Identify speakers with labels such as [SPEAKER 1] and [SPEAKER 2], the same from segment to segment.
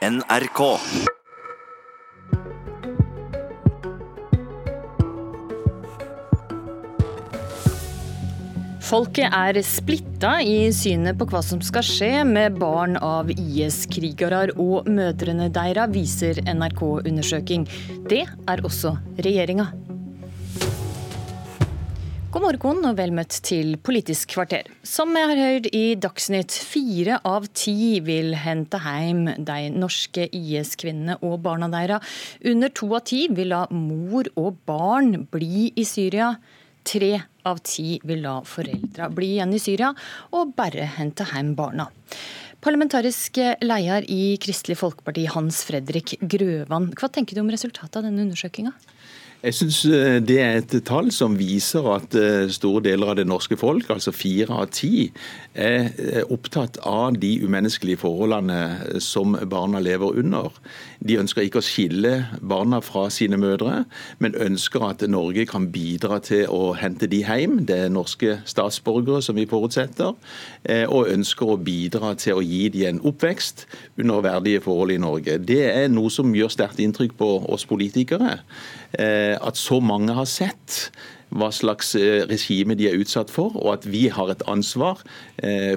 [SPEAKER 1] NRK.
[SPEAKER 2] Folket er splitta i synet på hva som skal skje med barn av IS-krigere og mødrene deres, viser NRK-undersøking. Det er også regjeringa. God morgen og vel møtt til Politisk kvarter. Som jeg har hørt i Dagsnytt, fire av ti vil hente hjem de norske IS-kvinnene og barna deres. Under to av ti vil la mor og barn bli i Syria. Tre av ti vil la foreldra bli igjen i Syria og bare hente hjem barna. Parlamentarisk leder i Kristelig Folkeparti, Hans Fredrik Grøvan. Hva tenker du om resultatet av denne undersøkinga?
[SPEAKER 3] Jeg synes det er et tall som viser at store deler av det norske folk, altså fire av ti, er opptatt av de umenneskelige forholdene som barna lever under. De ønsker ikke å skille barna fra sine mødre, men ønsker at Norge kan bidra til å hente de hjem. Det er norske statsborgere, som vi forutsetter, og ønsker å bidra til å gi de en oppvekst under verdige forhold i Norge. Det er noe som gjør sterkt inntrykk på oss politikere at så mange har sett hva slags regime de er utsatt for, og at vi har et ansvar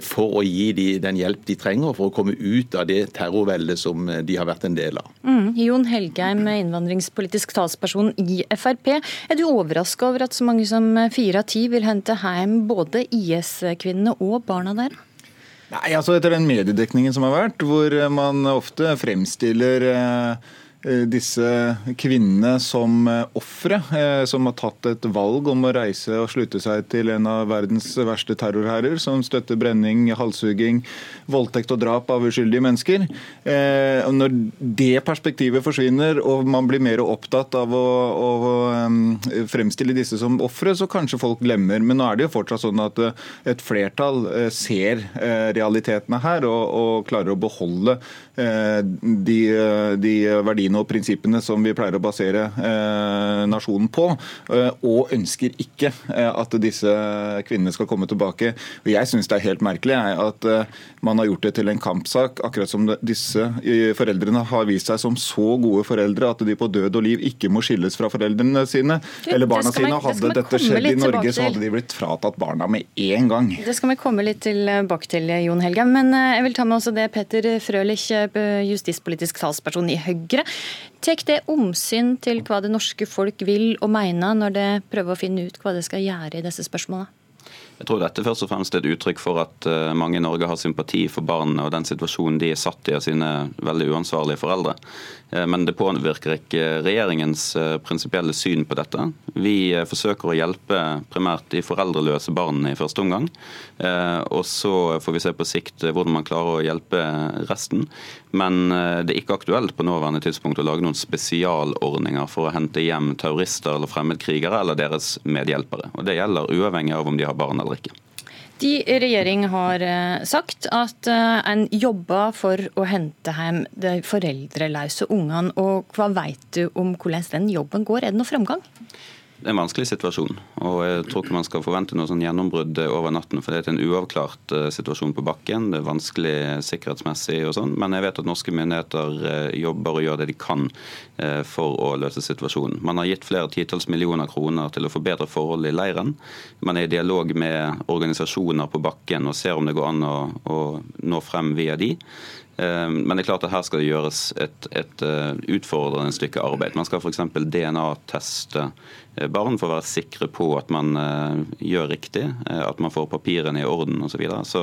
[SPEAKER 3] for å gi dem den hjelp de trenger for å komme ut av det terrorveldet som de har vært en del av.
[SPEAKER 2] Mm. Jon Helgheim, innvandringspolitisk talsperson i Frp. Er du overraska over at så mange som fire av ti vil hente hjem både IS-kvinnene og barna der?
[SPEAKER 4] Nei, altså Etter den mediedekningen som har vært, hvor man ofte fremstiller eh disse kvinnene som ofre, som har tatt et valg om å reise og slutte seg til en av verdens verste terrorherrer, som støtter brenning, halshugging, voldtekt og drap av uskyldige mennesker. Når det perspektivet forsvinner, og man blir mer opptatt av å, å fremstille disse som ofre, så kanskje folk glemmer. Men nå er det jo fortsatt sånn at et flertall ser realitetene her, og, og klarer å beholde de, de verdiene og prinsippene som vi pleier å basere eh, nasjonen på, eh, og ønsker ikke eh, at disse kvinnene skal komme tilbake. Og Jeg syns det er helt merkelig at man har gjort det til en kampsak, akkurat som disse foreldrene har vist seg som så gode foreldre at de på død og liv ikke må skilles fra foreldrene sine eller barna
[SPEAKER 2] det
[SPEAKER 4] sine. Hadde
[SPEAKER 2] det
[SPEAKER 4] dette skjedd i Norge, så hadde de blitt fratatt barna med en gang.
[SPEAKER 2] Det skal vi komme litt tilbake til, Jon Helge. Men eh, jeg vil ta med også det Petter Frølich, eh, justispolitisk talsperson i Høyre. Tar det omsyn til hva det norske folk vil og mener når det prøver å finne ut hva det skal gjøre i disse spørsmålene?
[SPEAKER 5] Jeg tror dette først og fremst er et uttrykk for at eh, mange i Norge har sympati for barna og den situasjonen de er satt i av sine veldig uansvarlige foreldre. Eh, Men det påvirker ikke regjeringens eh, prinsipielle syn på dette. Vi forsøker å hjelpe primært de foreldreløse barna i første omgang. Og så får vi se på sikt hvordan man klarer å hjelpe resten. Men det er ikke aktuelt på nåværende tidspunkt å lage noen spesialordninger for å hente hjem terrorister eller fremmedkrigere eller deres medhjelpere. Og Det gjelder uavhengig av om de har barn eller ikke.
[SPEAKER 2] De regjering har eh, sagt at eh, en jobber for å hente hjem de foreldreløse ungene. Og hva vet du om hvordan den jobben går? Er det noe framgang?
[SPEAKER 5] Det er en vanskelig situasjon, og jeg tror ikke man skal forvente noe sånn gjennombrudd over natten. For det er en uavklart eh, situasjon på bakken. Det er vanskelig sikkerhetsmessig og sånn. Men jeg vet at norske myndigheter eh, jobber og gjør det de kan eh, for å løse situasjonen. Man har gitt flere titalls millioner kroner til å forbedre forholdene i leiren. Man er i dialog med organisasjoner på bakken og ser om det går an å, å nå frem via de. Men det er klart at her skal det gjøres et, et utfordrende stykke arbeid. Man skal f.eks. DNA-teste barn for å være sikre på at man eh, gjør riktig, eh, at man får papirene i orden osv. Så, videre. så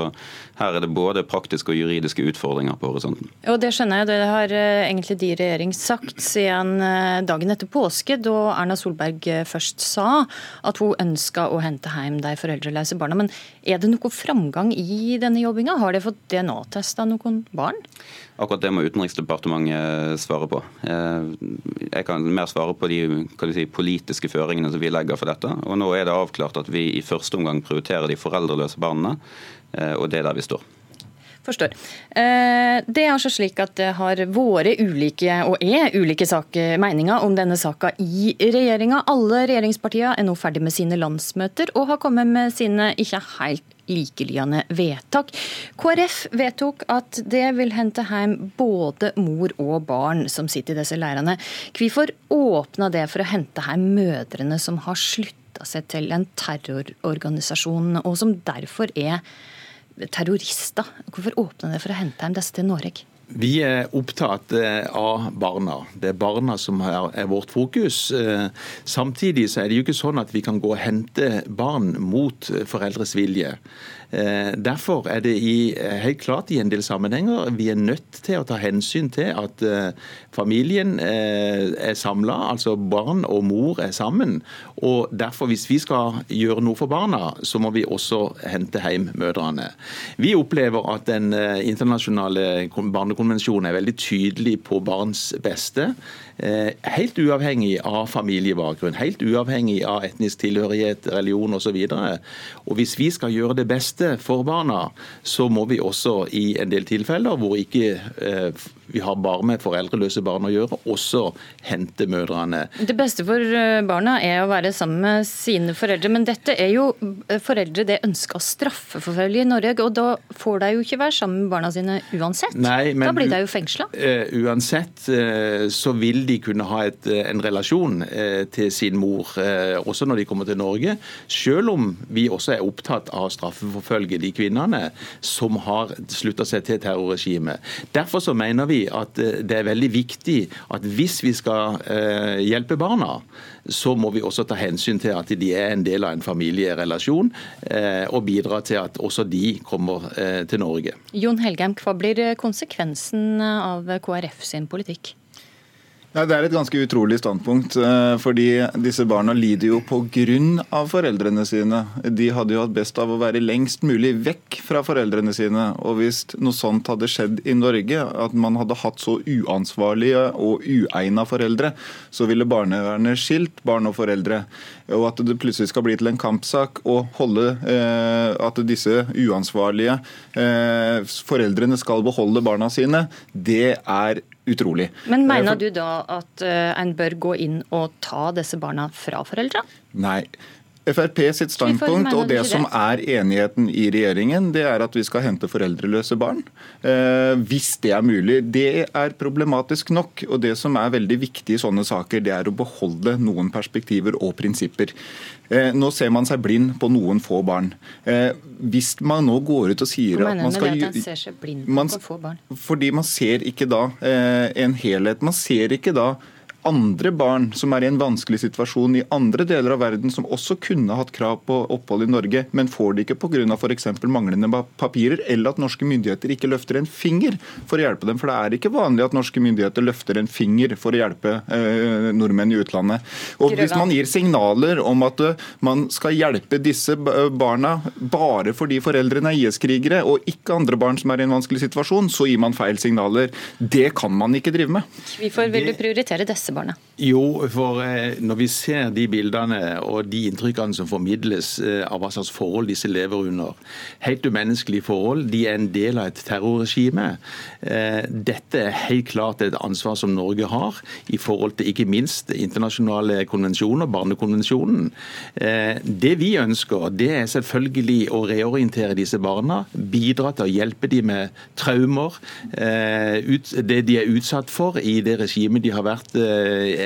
[SPEAKER 5] her er det både praktiske og juridiske utfordringer på horisonten.
[SPEAKER 2] Og det skjønner jeg, det har eh, egentlig de regjering sagt siden eh, dagen etter påske, da Erna Solberg eh, først sa at hun ønska å hente hjem de foreldreløse barna. Men er det noe framgang i denne jobbinga? Har de fått DNA-testa noen barn?
[SPEAKER 5] Akkurat det må Utenriksdepartementet svare på. Eh, Jeg kan mer svare på de si, politiske føringene som vi legger for dette. Og Nå er det avklart at vi i første omgang prioriterer de foreldreløse barna, eh, og det er der vi står.
[SPEAKER 2] Forstår. Eh, det er altså slik at det har vært ulike, og er ulike saker, meninger om denne saka i regjeringa. Alle regjeringspartiene er nå ferdig med sine landsmøter og har kommet med sine ikke helt likelydende vedtak. KrF vedtok at det vil hente hjem både mor og barn som sitter i disse leirene. Hvorfor åpna det for å hente hjem mødrene som har slutta seg til en terrororganisasjon, og som derfor er terrorister. Hvorfor åpne det for å hente hjem disse til Norge?
[SPEAKER 3] Vi er opptatt eh, av barna. Det er barna som er vårt fokus. Eh, samtidig så er det jo ikke sånn at vi kan gå og hente barn mot foreldres vilje. Eh, derfor er det i, eh, helt klart i en del sammenhenger vi er nødt til å ta hensyn til at eh, familien er samla, altså barn og mor er sammen. Og derfor, hvis vi skal gjøre noe for barna, så må vi også hente hjem mødrene. Vi opplever at den internasjonale barnekonvensjonen er veldig tydelig på barns beste. Helt uavhengig av familiebakgrunn, helt uavhengig av etnisk tilhørighet, religion osv. Hvis vi skal gjøre det beste for barna, så må vi også i en del tilfeller hvor ikke eh, vi har bare med foreldreløse barn å gjøre, også hente mødrene.
[SPEAKER 2] Det beste for eh, barna er å være sammen med sine foreldre, men dette er jo eh, foreldre det ønsker å straffeforfølge i Norge, og da får de jo ikke være sammen med barna sine uansett.
[SPEAKER 3] Nei, men,
[SPEAKER 2] da blir de jo fengsla.
[SPEAKER 3] Uh, uansett uh, så vil de kunne ha et, en relasjon uh, til sin mor, også når de kommer til Norge, selv om vi også er opptatt av å straffeforfølge de kvinnene som har slutta seg til terrorregimet. Derfor så mener vi at eh, det er veldig viktig at hvis vi skal eh, hjelpe barna, så må vi også ta hensyn til at de er en del av en familierelasjon, eh, og bidra til at også de kommer til Norge.
[SPEAKER 2] Jon Helgheim, hva blir konsekvensen av KrF sin politikk?
[SPEAKER 4] Ja, Det er et ganske utrolig standpunkt. Eh, fordi disse barna lider jo pga. foreldrene sine. De hadde jo hatt best av å være lengst mulig vekk fra foreldrene sine. Og hvis noe sånt hadde skjedd i Norge, at man hadde hatt så uansvarlige og uegna foreldre, så ville barnevernet skilt barn og foreldre. Og at det plutselig skal bli til en kampsak å holde eh, at disse uansvarlige eh, foreldrene skal beholde barna sine, det er utrolig.
[SPEAKER 2] Men mener du da at eh, en bør gå inn og ta disse barna fra foreldra?
[SPEAKER 4] Nei. Frp sitt standpunkt og det som er enigheten i regjeringen, det er at vi skal hente foreldreløse barn. Eh, hvis det er mulig. Det er problematisk nok. Og det som er veldig viktig i sånne saker, det er å beholde noen perspektiver og prinsipper. Eh, nå ser man seg blind på noen få barn. Eh, hvis man nå går ut og sier
[SPEAKER 2] at man skal at ser seg blind på man, få barn?
[SPEAKER 4] Fordi man ser ikke da en helhet. Man ser ikke da andre barn som er i en vanskelig situasjon i andre deler av verden, som også kunne hatt krav på opphold i Norge, men får det ikke pga. f.eks. manglende papirer, eller at norske myndigheter ikke løfter en finger for å hjelpe dem. For det er ikke vanlig at norske myndigheter løfter en finger for å hjelpe eh, nordmenn i utlandet. Og Hvis man gir signaler om at uh, man skal hjelpe disse barna bare fordi foreldrene er IS-krigere, og ikke andre barn som er i en vanskelig situasjon, så gir man feil signaler. Det kan man ikke drive med.
[SPEAKER 2] Hvorfor vil du prioritere disse disse barna?
[SPEAKER 3] Jo, for eh, når vi ser de bildene og de inntrykkene som formidles eh, av hva slags forhold disse lever under, helt umenneskelige forhold, de er en del av et terrorregime. Eh, dette er helt klart et ansvar som Norge har i forhold til ikke minst internasjonale konvensjoner, Barnekonvensjonen. Det vi ønsker, det er selvfølgelig å reorientere disse barna, bidra til å hjelpe dem med traumer, det de er utsatt for i det regimet de har vært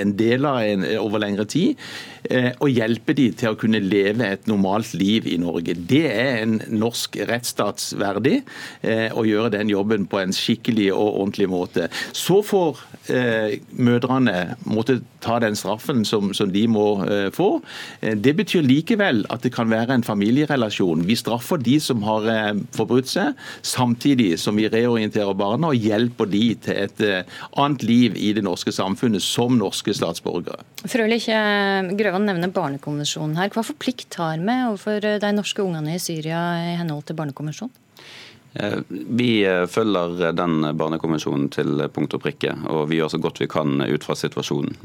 [SPEAKER 3] en del av en, over lengre tid, eh, og hjelpe de til å kunne leve et normalt liv i Norge. Det er en norsk rettsstatsverdig eh, å gjøre den jobben på en skikkelig og ordentlig måte. Så får eh, mødrene måtte ta den straffen som, som de må eh, få. Det betyr likevel at det kan være en familierelasjon. Vi straffer de som har eh, forbrutt seg, samtidig som vi reorienterer barna og hjelper de til et annet liv i det norske samfunnet som norske statsborgere.
[SPEAKER 2] Frølich Grøvan nevner Barnekonvensjonen her. Hva for plikt har vi overfor de norske ungene i Syria i henhold til Barnekonvensjonen?
[SPEAKER 5] Eh, vi eh, følger den barnekonvensjonen til punkt og prikke, og vi gjør så godt vi kan ut fra situasjonen.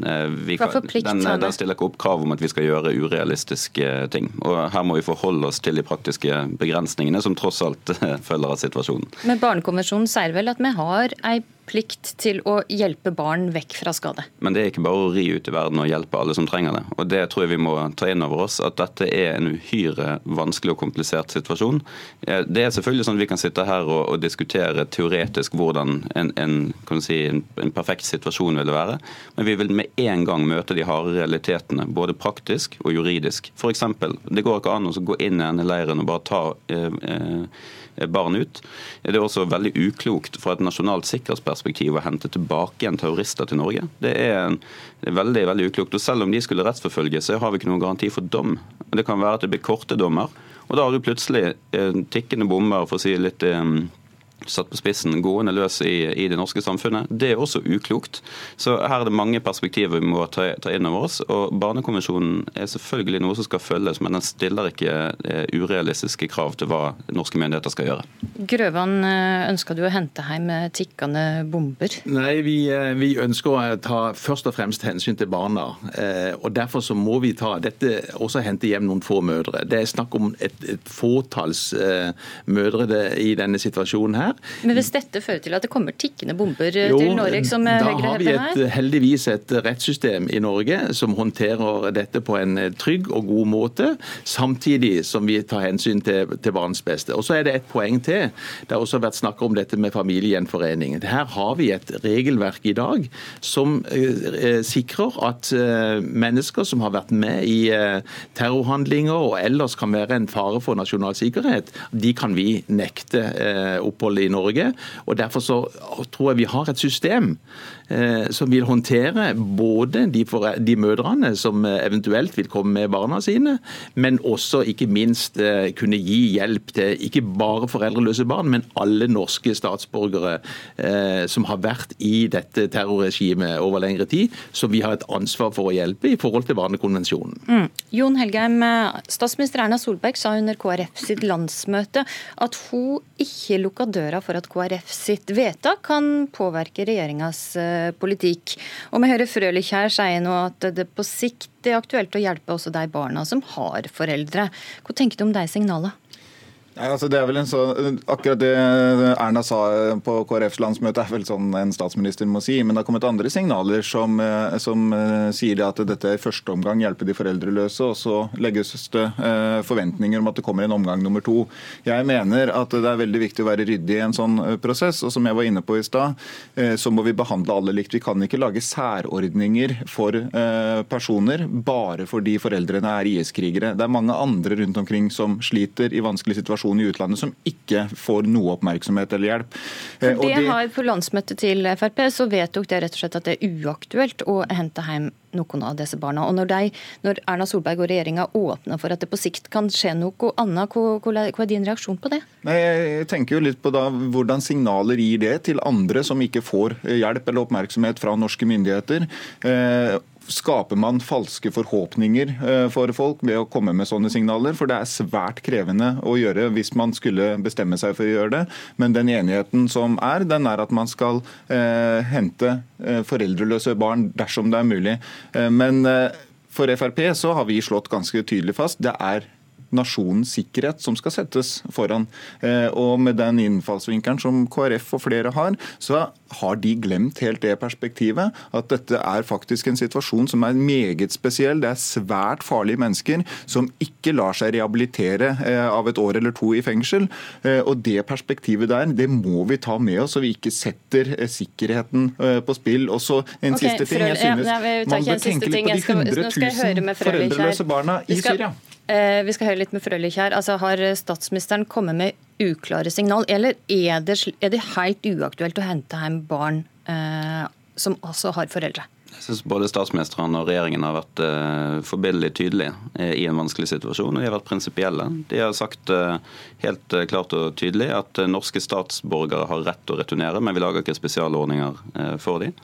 [SPEAKER 2] Vi kan, den,
[SPEAKER 5] den, stiller ikke opp krav om at vi skal gjøre urealistiske ting. Og Her må vi forholde oss til de praktiske begrensningene som tross alt følger av situasjonen.
[SPEAKER 2] Men Barnekonvensjonen sier vel at vi har ei plikt til å hjelpe barn vekk fra skade.
[SPEAKER 5] Men det er ikke bare å ri ut i verden og hjelpe alle som trenger det. Og Det tror jeg vi må ta inn over oss, at dette er en uhyre vanskelig og komplisert situasjon. Eh, det er selvfølgelig sånn at vi kan sitte her og, og diskutere teoretisk hvordan en, en, si, en, en, perfekt situasjon ville være, men vi vil med en gang møte de harde realitetene, både praktisk og juridisk. F.eks. det går ikke an å gå inn i denne leiren og bare ta eh, eh, barn ut. Det er også veldig uklokt fra et nasjonalt sikkerhetsperspektiv å hente tilbake igjen terrorister til Norge. Det er, det er veldig, veldig uklokt. Og Selv om de skulle rettsforfølges, så har vi ikke noen garanti for dom. Det kan være at det blir korte dommer. Og da har du plutselig eh, tikkende bomber, for å si litt eh, satt på spissen, gående løs i, i, det norske samfunnet. Det er også uklokt. Så her er det mange perspektiver vi må ta, ta inn over oss. og Barnekonvensjonen er selvfølgelig noe som skal følges, men den stiller ikke eh, urealistiske krav til hva norske myndigheter skal gjøre.
[SPEAKER 2] Grøvan, ønska ønsker du å hente hjem tikkende bomber?
[SPEAKER 3] Nei, vi, eh, vi, ønsker å ta først og fremst hensyn til barna. og Derfor så må vi ta dette også hente hjem noen få mødre. Det er snakk om et, et fåtalls mødre i denne situasjonen her.
[SPEAKER 2] Men Hvis dette fører til at det kommer tikkende bomber jo, til Norge, som Høyre hevder her? Da har vi
[SPEAKER 3] et, heldigvis et rettssystem i Norge som håndterer dette på en trygg og god måte, samtidig som vi tar hensyn til, til barns beste. Og så er det et poeng til. Det har også vært snakk om dette med familiegjenforening. Her har vi et regelverk i dag som eh, sikrer at eh, mennesker som har vært med i eh, terrorhandlinger og ellers kan være en fare for nasjonal sikkerhet, de kan vi nekte eh, i Norge. og Derfor så tror jeg vi har et system Eh, som vil håndtere både de, de, mødrene som eh, eventuelt vil komme med barna sine, men også ikke minst eh, kunne gi hjelp til ikke bare foreldreløse barn, men alle norske statsborgere som har vært i dette terrorregimet over lengre tid, som vi har et ansvar for å hjelpe i forhold til Barnekonvensjonen. Mm.
[SPEAKER 2] Jon Helgheim, Statsminister Erna Solberg sa under KrF sitt landsmøte at hun ikke lukka døra for at KrF sitt vedtak kan påvirke regjeringas politikk. Og vi hører Frølich her si nå at det på sikt er aktuelt å hjelpe også de barna som har foreldre. Hva tenker du om de signalene?
[SPEAKER 4] Nei, altså det er vel en så, Akkurat det Erna sa på KrFs landsmøte er vel sånn en statsminister må si. Men det har kommet andre signaler som, eh, som sier at dette i første omgang hjelper de foreldreløse, og så legges det forventninger om at det kommer en omgang nummer to. Jeg mener at det er veldig viktig å være ryddig i en sånn prosess. Og som jeg var inne på i stad, så må vi behandle alle likt. Vi kan ikke lage særordninger for personer bare fordi foreldrene er IS-krigere. Det er mange andre rundt omkring som sliter i vanskelige situasjoner organisasjon i utlandet som ikke får noe oppmerksomhet eller hjelp.
[SPEAKER 2] For eh, det, det har På landsmøtet til Frp så vedtok det rett og slett at det er uaktuelt å hente hjem noen av disse barna. Og når, de, når Erna Solberg og regjeringa åpner for at det på sikt kan skje noe annet, hva, er din reaksjon på det?
[SPEAKER 4] Nei, jeg tenker jo litt på da, Hvordan signaler gir det til andre som ikke får hjelp eller oppmerksomhet fra norske myndigheter? Eh, skaper man falske forhåpninger eh, for folk ved å komme med sånne signaler. For det er svært krevende å gjøre hvis man skulle bestemme seg for å gjøre det. Men den enigheten som er, den er at man skal eh, hente eh, foreldreløse barn dersom det er mulig. Eh, men for Frp så har vi slått ganske tydelig fast det er nasjonens sikkerhet som skal settes foran. Eh, og med den innfallsvinkelen som KrF og flere har, så har de glemt helt det perspektivet. At dette er faktisk en situasjon som er meget spesiell. Det er svært farlige mennesker som ikke lar seg rehabilitere eh, av et år eller to i fengsel. Eh, og det perspektivet der, det må vi ta med oss, så vi ikke setter sikkerheten på spill. Og så en okay, siste ting. Jeg synes ja, man bør tenke litt på de 100 000 foreldreløse barna i Syria.
[SPEAKER 2] Eh, vi skal høre litt med Frølich her. Altså, har statsministeren kommet med uklare signal, eller er det, er det helt uaktuelt å hente hjem barn eh, som også har foreldre?
[SPEAKER 5] Jeg synes Både statsministeren og regjeringen har vært eh, forbilledlig tydelige eh, i en vanskelig situasjon. og De har vært prinsipielle. De har sagt eh, helt klart og tydelig at norske statsborgere har rett å returnere, men vi lager ikke spesialordninger for dem.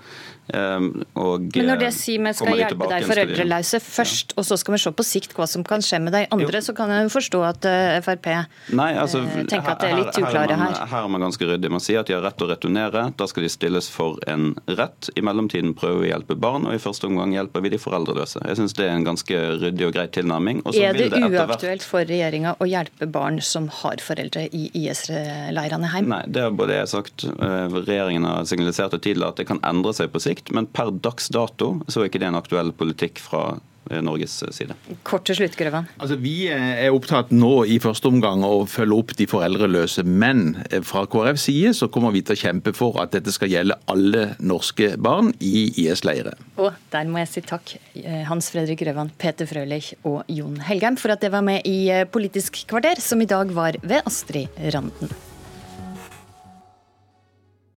[SPEAKER 2] Ehm, og, Men når det eh, sier vi skal hjelpe deg foreldreløse først, ja. og så skal vi se på sikt hva som kan skje med de andre, jo. så kan jeg forstå at eh, Frp Nei, altså, eh, tenker at det er litt uklare
[SPEAKER 5] her. Her, her er man ganske ryddig. Man sier at de har rett til å returnere. Da skal de stilles for en rett. I mellomtiden prøver vi å hjelpe barn, og i første omgang hjelper vi de foreldreløse. Jeg syns det er en ganske ryddig og grei tilnærming.
[SPEAKER 2] er det, det uaktuelt for regjeringa å hjelpe barn som har foreldre i IS-leirene hjem?
[SPEAKER 5] Nei, det har både jeg sagt. Regjeringen har signalisert det tidligere at det kan endre seg på sikt sikt, men per dags dato så er ikke det en aktuell politikk fra eh, Norges side.
[SPEAKER 2] Kort til slutt, Grøvan.
[SPEAKER 3] Altså, vi er opptatt nå i første omgang å følge opp de foreldreløse. Men eh, fra KrFs side så kommer vi til å kjempe for at dette skal gjelde alle norske barn i IS-leire.
[SPEAKER 2] Og der må jeg si takk, eh, Hans Fredrik Grøvan, Peter Frølich og Jon Helgheim, for at dere var med i Politisk kvarter, som i dag var ved Astrid Randen.